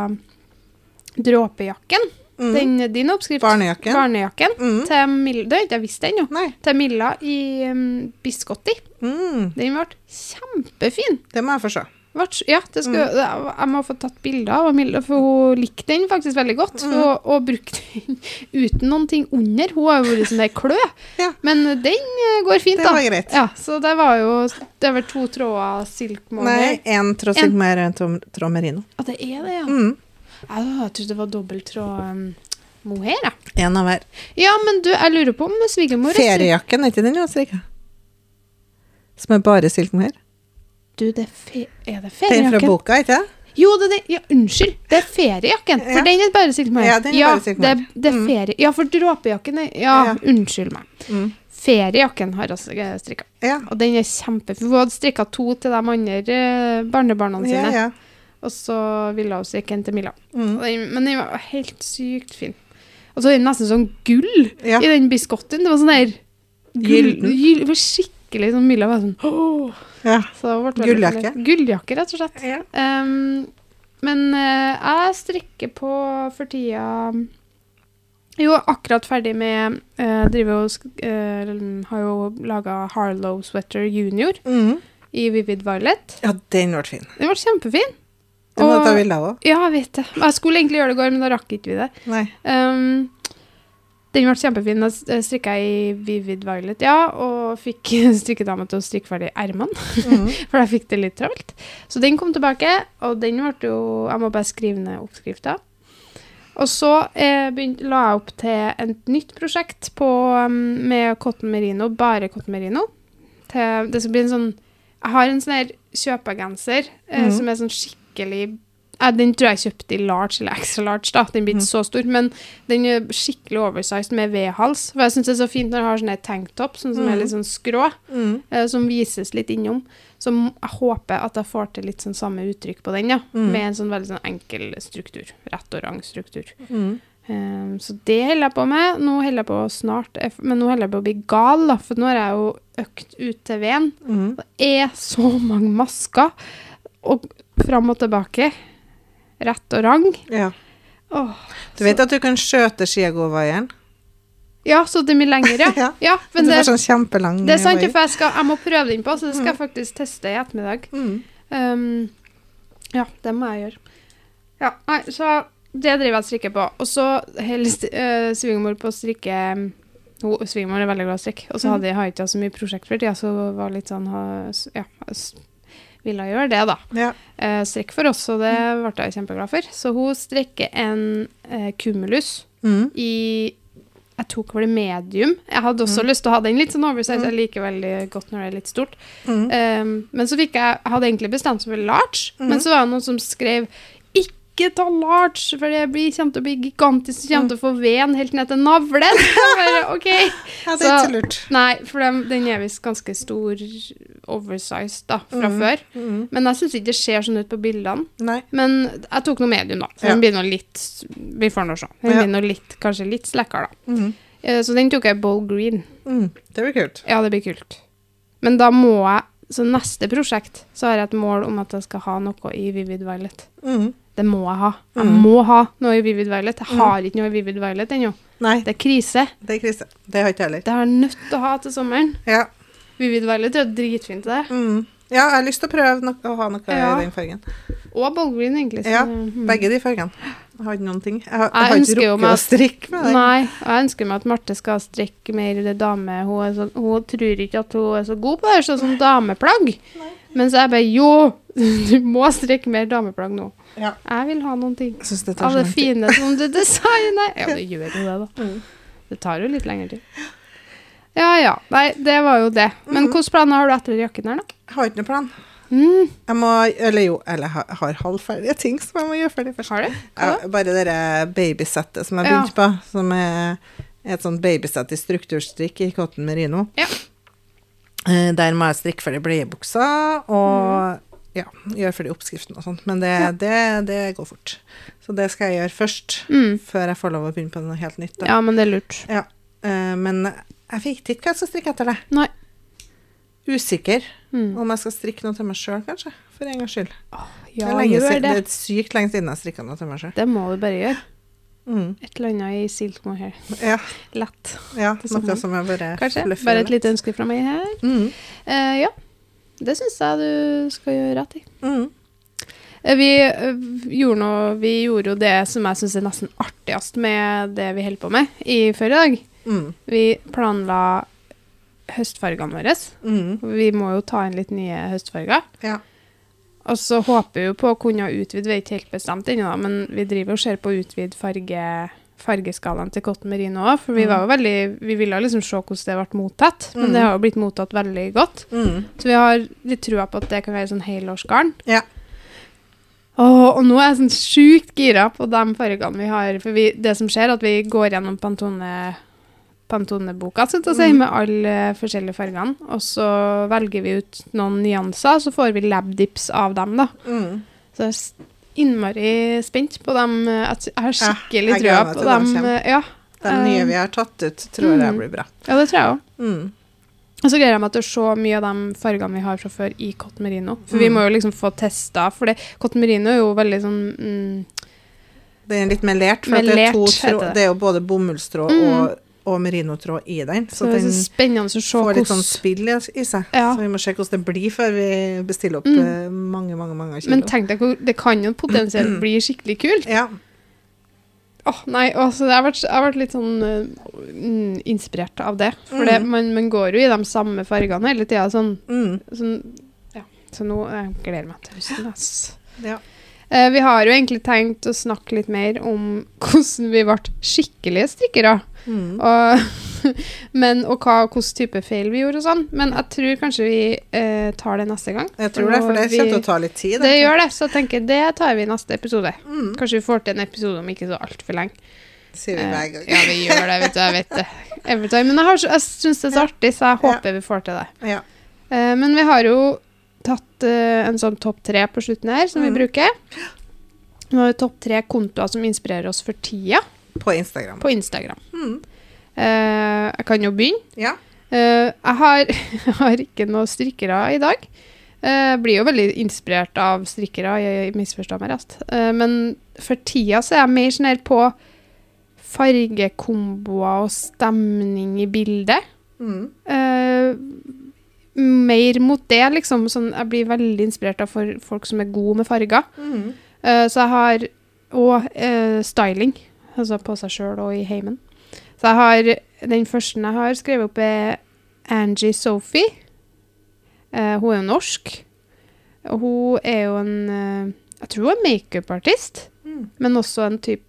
dråpejakken. Mm. Den, din oppskrift. Barnejakken. Barnejakken. Mm. Til Milla, det har ikke jeg visst ennå. Til Milla i um, biscotti. Mm. Den ble kjempefin. Det må jeg få se. Ja, det Mm. jeg må få tatt bilder av Milla, for hun likte den faktisk veldig godt. Mm. Og, og brukte den uten noen ting under. Hun har jo vært sånn der klø. Ja. Men den eh, går fint, Det da. var greit. Ja, så det var jo Det er vel to tråder silk Nei, én tråd En. og en tråd- merino. Ja, det er det, ja. Jeg trodde det var dobbelttråd um, mohair. En av hver. Ja, men du, jeg lurer på om svigermor er Feriejakken, er ikke den har strikka? Som er bare silkemohair? Du, det er, fe er det Den fra boka, ikke det? Jo, det det. Ja, unnskyld. Det er feriejakken. For Ja. den er bare silkemohair. Ja, den er bare silkemohair. Det, det er Mm. ferie... Ja, for dråpejakken er Ja, Ja. unnskyld meg. Mm. Feriejakken har jeg strikka. Ja. Og den er kjempefin. Hun hadde strikka to til de andre barnebarna sine. Ja, ja. Og så ville hun ikke en til Milla. Mm. Men den var helt sykt fin. Og så er den nesten sånn gull Ja. i den biskotten. Det var sånn der gull, gull, det var skikkelig sånn Milla var sånn ja. Så det Gulljakke. Gulljakke, rett og slett. ja. Um, men uh, jeg strikker på for tida Jo, akkurat ferdig med uh, Driver og eh, Har jo laga Harlow Sweater Junior Mm. i Vivid Violet. ja, den ble fin. Den ble kjempefin. Den må Og- ta bilde av henne. Ja, jeg vet det. Jeg skulle egentlig gjøre det i går, men da rakk ikke vi det. Nei. Um, den ble kjempefin. Da strikka jeg i Vivid Violet, ja, og fikk strikkedama til å strikke ferdig ermene. Mm. For da fikk det litt travelt. Så den kom tilbake, og den ble jo Jeg må bare skrive ned oppskrifta. Og så eh, begynt, la jeg opp til et nytt prosjekt på, um, med cotton merino, bare cotton merino. Til, det skal bli en sånn Jeg har en sånn her kjøpegenser eh, mm. som er sånn skikkelig ja, Den tror jeg kjøpte i large eller extra large, da. Den blir ikke så stor, men den er skikkelig oversized med V-hals. For jeg syns det er så fint når jeg har sånne tanktop sånn som er Mhm. litt sånn skrå Mm. eh, som vises litt innom. Så jeg håper at jeg får til litt sånn samme uttrykk på den, ja. Mm. Med en sånn veldig sånn enkel struktur. Rett og rang struktur. Mm. Eh, så det holder jeg på med. Nå holder jeg på snart, eh, men nå holder jeg på å bli gal, da, for nå har jeg jo økt ut til. Mm. Det er så mange masker, og fram og tilbake. Rett og rang. Ja. Åh, Du vet at du kan skjøte skiagovaieren? Ja, så det blir lenger, ja. Ja. ja men det, er sånn kjempelang det er sant, for jeg, skal, jeg må prøve den på, så det skal jeg faktisk teste i ettermiddag. Mm. Um, Ja, det må jeg gjøre. Ja, nei, så det driver jeg og strikker på. Og så holder uh, svigermor på å strikke mm, Hun Svigermor er veldig glad i å strikke, og så hadde har jeg ikke så mye prosjekt for tida, så var litt sånn ha- Ja, ville gjøre det, da. Ja. Eh, strikk for oss, og det ble jeg kjempeglad for. Så hun strikker en eh, cumulus Mm. i jeg tok vel medium. Jeg hadde også Mm. lyst til å ha den litt sånn oversize. Mm. Jeg liker veldig godt når det er litt stort. Mm. Um, men så fikk jeg Jeg hadde egentlig bestemt meg for large, Mhm. men så var det noen som skrev ikke ta large, for det blir, kommer til å bli gigantisk. Du kommer til å få veden helt ned til navlen. OK. Ja, det er Så- ikke lurt. Nei, for den, den er visst ganske stor oversized da, fra mm. før. Mm. Men jeg syns ikke det ser sånn ut på bildene. Nei. Men jeg tok noe medium, da. Så Ja. den blir nå litt Vi får nå se. Den blir nå litt, kanskje litt slekker da. Mm. Eh, Så den tok jeg bowl green. Mm. Det blir kult. Ja, det blir kult. Men da må jeg Så neste prosjekt så har jeg et mål om at jeg skal ha noe i Vivid Violet. Mm. Det må jeg ha. Jeg Mm. må ha noe i Vivid Violet. Jeg Mm. har ikke noe i Vivid Violet ennå. Nei, Det er krise. det er krise. Det har ikke jeg heller. Det har jeg nødt til å ha til sommeren. Ja. Vivid Violet er dritfint til det. Mm. ja, jeg har lyst til å prøve noe, å ha noe Ja. i den fargen. Og Ballgreen, egentlig. så- Ja, mm. Begge de fargene. Jeg har ikke noen ting. Jeg har, jeg har ikke rukket å strikke med den. Nei, jeg ønsker meg at Marte skal strikke mer det dame. Hun, så, hun tror ikke at hun er så god på det, sånn som dameplagg. Men så er jeg bare jo, du må strikke mer dameplagg nå. Ja. Jeg vil ha noen ting det av det tid. fine som du designer. Ja, det gjør jo det, da. Mm. Det tar jo litt lengre tid. Ja ja. Nei, det var jo det. Men mm. hvilke planer har du etter jakken her, da? Jeg har ikke noen plan. Mm, Jeg må, eller jo, eller jeg har, har halvferdige ting som jeg må gjøre ferdig først. har du? Ja, bare det babysettet som jeg begynte på, som er et sånt babysett i strukturstrikk i cotton merino. Ja. Eh, Der må jeg strikke ferdig bleiebuksa og ja, gjøre ferdig oppskriften og sånt. Men det, Ja. det, det går fort. Så det skal jeg gjøre først, Mm. før jeg får lov å begynne på noe helt nytt. Da. Ja, men det er lurt. Ja. Men jeg fikk ikke hva jeg skal strikke etter det. Nei. Usikker Mm. om jeg skal strikke noe til meg sjøl, kanskje. For en gangs skyld. Ja, det, er siden, det det. er sykt lenge siden jeg strikka noe til meg sjøl. Det må du bare gjøre. Mm. Et eller annet i silk mohair. Ja, Lett. ja noe som er bare Kanskje. Bare et lite ønske fra meg her. Mm. Uh, ja. Det syns jeg du skal gjøre rett i. Mm. Eh, Vi, eh, gjorde noe, vi gjorde jo det som jeg syns er nesten artigst med det vi holder på med i før i dag. Mm. Vi planla høstfargene våre. Mm. Vi må jo ta inn litt nye høstfarger. Ja. Og så håper vi jo på å kunne utvide, vi er ikke helt bestemt ennå, men vi driver og ser på å utvide farge, fargeskalaen til Cotton Merino òg. For vi Mm. var jo veldig Vi ville liksom se hvordan det ble mottatt, men Mm. det har jo blitt mottatt veldig godt. Mm. Så vi har litt trua på at det kan være sånn helårsgarn. Ja. Oh, og nå er jeg sånn sjukt gira på de fargene vi har. For vi, det som skjer, er at vi går gjennom Pantone Pantone-boka jeg si, Mhm. med alle forskjellige fargene. Og så velger vi ut noen nyanser, så får vi labdips av dem. da. Mm. Så jeg er innmari spent på dem. eh, Jeg har skikkelig trua på de dem. kommer. eh, Ja, De nye vi har tatt ut, tror jeg mm. blir bra. ja, det tror jeg òg. Mm. Og så gleder jeg meg til å se mye av de fargene vi har fra før i Cotton Merino. For vi Mm. må jo liksom få testa, for det, Cotton Merino er jo veldig sånn mm, Det er litt melert, for melert, det, er to det. det er jo både bomullstrå Mm. og, og merinotråd i den. Så Så det den spennende å se får litt sånn spill i, i seg. Ja. Så vi må se hvordan det blir før vi bestiller opp Mm. eh, mange, mange mange kilo. Men tenk deg det kan jo potensielt bli skikkelig kult. ja. Åh, nei, altså, jeg har vært, jeg har vært litt sånn eh, mm, inspirert av det. For det, Mm. man, man går jo i de samme fargene hele tida. Sånn, Mm. sånn, ja. Så nå jeg gleder jeg meg til høsten. Altså. ja. Eh, vi har jo egentlig tenkt å snakke litt mer om hvordan vi ble skikkelige strikkere. Mm. Og, men, og hva, hvilken type feil vi gjorde og sånn. Men jeg tror kanskje vi eh, tar det neste gang. Jeg tror det, for det kommer til å ta litt tid. Det gjør det, så jeg tenker det tar vi i neste episode. Mm. Kanskje vi får til en episode om ikke så altfor lenge. Sier vi Eh, hver gang. ja, vi gjør det, vet du. Jeg vet det. Every time. Men jeg, har jeg syns det er så artig, så jeg Ja. håper vi får til det. Ja. Eh, men vi har jo tatt uh, en sånn topp tre på slutten her, som Mm. vi bruker. Nå har vi topp tre kontoer som inspirerer oss for tida, På Instagram. på Instagram. Mm. Uh, jeg kan jo begynne. Ja. Uh, jeg, har, jeg har ikke noen strikkere i dag. Jeg blir jo veldig inspirert av strikkere, jeg misforstår meg rett. Uh, men for tida så er jeg mer sånn her på fargekomboer og stemning i bildet. Mm. Eh, mer mot det, liksom. Sånn, jeg blir veldig inspirert av for folk som er gode med farger. Mm. Uh, så jeg har Og uh, styling, altså på seg sjøl og i heimen. Så jeg har Den første jeg har skrevet opp, er Angie Sophie. Uh, hun er jo norsk. Og hun er jo en eh, Jeg tror hun er makeupartist, Mm. men også en type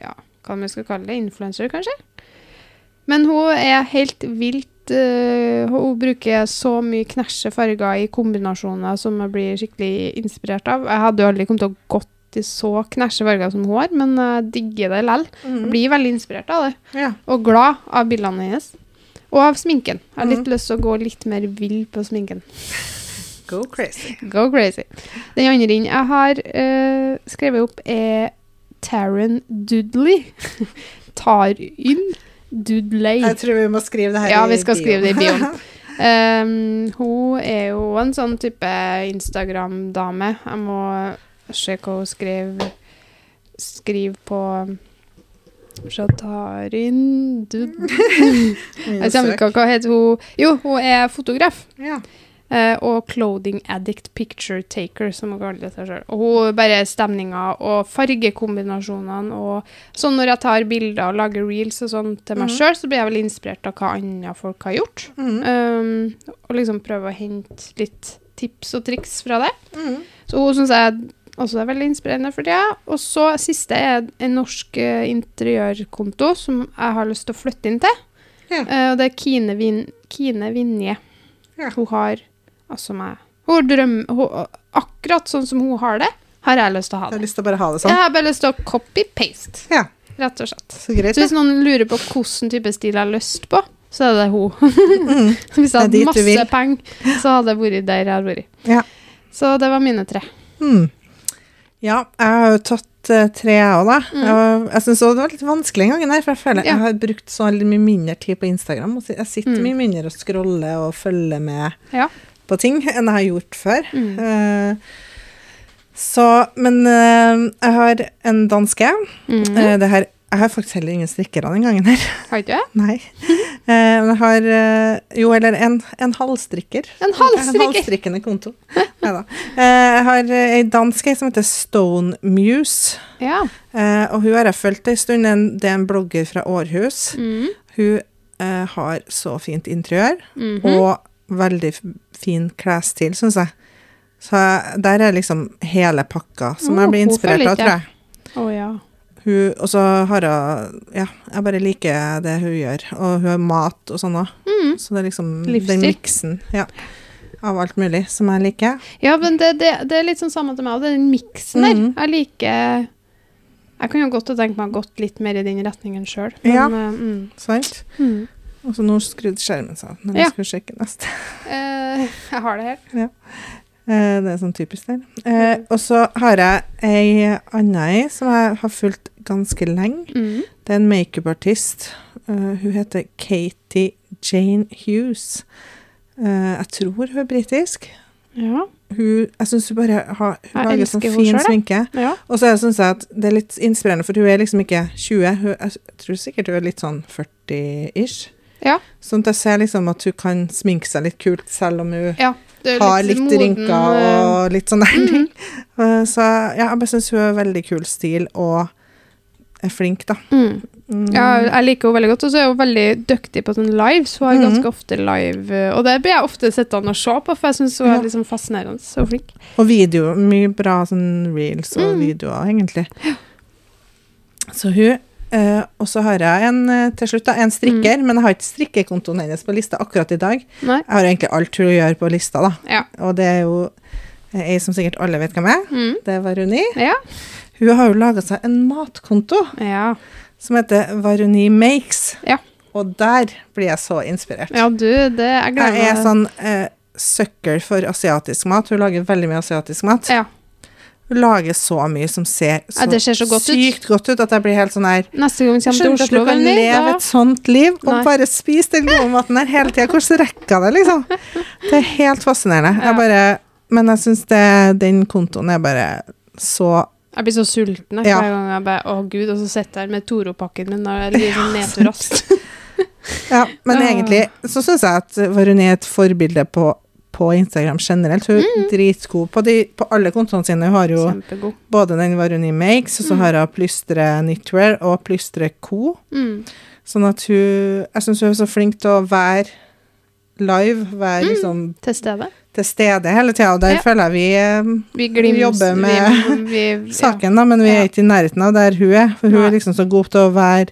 Ja, hva man skal kalle det? Influencer, kanskje? Men hun er helt vilt eh, Hun bruker så mye knæsje farger i kombinasjoner som jeg blir skikkelig inspirert av. Jeg hadde jo aldri kommet til å gått i så knæsje farger som hun har, men jeg digger det likevel. Jeg Mm. blir veldig inspirert av det, Ja. og glad av bildene hennes. Og av sminken. Jeg har litt mm. lyst til å gå litt mer vill på sminken. Go crazy. Go crazy. Den andre inn jeg har uh, skrevet opp, er Taran Dudley. Taryn Dudley. Jeg tror vi må skrive det her Ja, i vi skal bio. skrive det i bioen. Um, hun er jo en sånn type Instagram-dame. Jeg må se hva hun skriver Skriv på Shatarin Dud... Jeg kommer ikke hva heter hun Jo, hun er fotograf. Ja. Eh, og clothing addict picture taker, som hun kaller seg sjøl. Og hun bare stemninga og fargekombinasjonene og sånn når jeg tar bilder og lager reels og sånn til meg mm. sjøl, så blir jeg veldig inspirert av hva andre folk har gjort. Mm. Um, og liksom prøve å hente litt tips og triks fra det. Mm. Så hun syns jeg også er veldig inspirerende for tida. Og så siste er en norsk uh, interiørkonto som jeg har lyst til å flytte inn til. Ja. Uh, og det er Kine, Vin Kine Vinje. Ja. Hun har altså meg Hun drømmer. Hun, akkurat sånn som hun har det, har jeg lyst til å ha Jeg har det. lyst til å bare ha det Jeg sånn. har bare lyst til å copy-paste, Ja, rett og slett. så greit. Så hvis noen lurer på hvilken type stil jeg har lyst på, så er det hun. Mm. Hvis jeg hadde masse penger, så hadde jeg vært der jeg hadde vært. Ja. Så det var mine tre. Mm. Ja, jeg har jo tatt uh, tre, jeg òg, da. Mm. Jeg, jeg syns det var litt vanskelig en gang her, for jeg føler Ja. jeg har brukt så mye mindre tid på Instagram. Jeg sitter Mm. mye mindre og scroller og følger med Ja. På ting enn jeg har gjort før. Mm. Eh, så Men eh, jeg har en danske. Mm. Eh, det her, jeg har faktisk heller ingen strikkere den gangen her. Har du det? Nei. Men jeg har Jo, eller en, en halvstrikker. En En halvstrikker! halvstrikkende konto. Neida. Eh, jeg har ei dansk ei som heter Stone Muse. Ja. Og hun har jeg fulgt ei stund. Det er en blogger fra Århus. Mm. Hun har så fint interiør, Mhm. og veldig fin klesstil, syns jeg. Så der er liksom hele pakka som jeg blir inspirert av, tror jeg. Å ja. Hun, og så har hun Ja, jeg bare liker det hun gjør. Og hun har mat og sånn òg. Mm. Så det er liksom Livsstil. den miksen ja, av alt mulig som jeg liker. Ja, men det, det, det er litt sånn samme til meg, er den miksen der. Mm. Jeg liker Jeg kan jo godt tenke meg å gått litt mer i den retningen sjøl. Ja. mm, Sant? mm. Og så nå skrudde skjermen seg av når Ja. jeg skulle sjekke neste. Uh, jeg har det her. Eh, det er sånn typisk der. Eh, og så har jeg ei anna ei som jeg har fulgt ganske lenge. Mm. Det er en makeupartist. Uh, hun heter Katie Jane Hughes. Jeg tror hun er britisk. Ja. Hun, jeg syns hun bare har, hun Jeg lager sånn fin selv, sminke. ja. Og så syns jeg at det er litt inspirerende, for hun er liksom ikke 20. Hun, jeg tror sikkert hun er litt sånn 40-ish. Ja. Sånn at jeg ser liksom at hun kan sminke seg litt kult, selv om hun ja. Er har litt moden, rynker eh, og litt sånn der mhm. ting. Eh, Så ja, jeg bare syns hun har veldig kul stil og er flink, da. Mm. Mm. Ja, jeg liker henne veldig godt. Og så er hun veldig dyktig på sånn live. Så hun har Mhm. ganske ofte live eh, Og det blir jeg ofte sittende og se på, for jeg syns hun er liksom fascinerende. Så flink. Og video. Mye bra sånn reels og Mm. videoer, egentlig. Så hun eh, Og så har jeg en eh, til slutt, da, en strikker, Mm. men jeg har ikke strikkekontoen hennes på lista akkurat i dag. Nei. Jeg har egentlig alt hun gjør på lista, da. Ja. Og det er jo ei som sikkert alle vet hvem er. Mm. Det er Varuni. Ja. Hun har jo laga seg en matkonto Ja. som heter Varuni Makes. Ja. Og der blir jeg så inspirert. ja, du, det er glad Jeg er sånn uh, søkkel for asiatisk mat. Hun lager veldig mye asiatisk mat. Ja. Hun lager så mye som ser så, Ja, det ser så godt ut. sykt godt ut at jeg blir helt sånn her Neste gang kommer til skjønner at Oslo, du kan leve da et sånt liv og Nei. bare spise den gode maten her hele tida. Hvordan rekker jeg det, liksom? Det er helt fascinerende. Ja. Jeg bare, men jeg syns den kontoen er bare så Jeg blir så sulten Ja. hver gang jeg bare Å, gud. Og så sitter jeg her med Toro-pakken min og sånn nedtur raskt. Ja, men egentlig så syns jeg at Varuni er et forbilde på, på Instagram generelt. Hun er Mm. dritgod på, de, på alle kontoene sine. Hun har jo Kjempegod. både den Varuni Makes, og så Mm. har hun Plystre Knitwear og Plystre Co. Mm. Sånn at hun Jeg syns hun er så flink til å være live, være Mm. liksom Til stede. til stede hele tida, og der Ja. føler jeg vi eh, Vi glims, jobber med vi, vi, saken, da, men vi er ikke i nærheten av der hun er. For hun Nei. er liksom så god til å være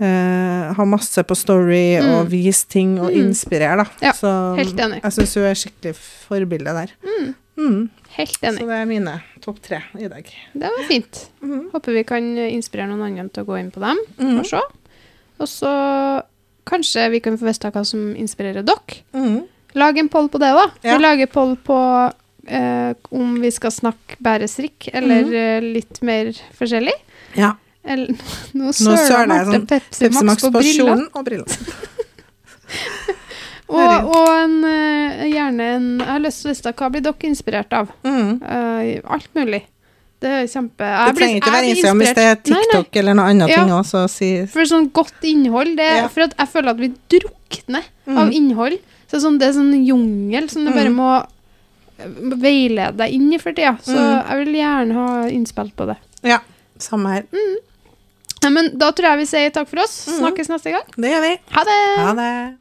eh, Ha masse på story og Mm. vise ting og Mm. inspirere, da. Ja, så helt enig. jeg syns hun er skikkelig forbilde der. Mm. Mm. Helt Så det er mine topp tre i dag. Det var fint. Mm. Håper vi kan inspirere noen andre til å gå inn på dem Mm. og se. Og så kanskje vi kan få vite hva som inspirerer dere. Lag en poll på det, da. Ja. Vi lager poll på eh, om vi skal snakke bærestrikk, eller eh, litt mer forskjellig. Ja. Eller, nå søler jeg Marte sånn Pepsi, Pepsi Max på, på briller. og brillene. Og, og en, eh, gjerne en Jeg har lyst til å vite hva blir dere inspirert av? Mm. Uh, alt mulig. Det er kjempe blir- trenger ikke å være inspirert Instagram hvis det er TikTok Nei, nei. Eller noe annet Ja. ting òg, så si For sånn godt innhold det, Ja. For jeg føler at vi drukner av Mm. innhold. Så sånn, det er sånn jungel som du bare Mm. må eh, veilede deg inn i for tida. Så Mm. jeg vil gjerne ha innspill på det. Ja, samme her. Nei, men da tror jeg vi sier takk for oss. Mm. Snakkes neste gang. Det gjør vi. Ha det! Ha det.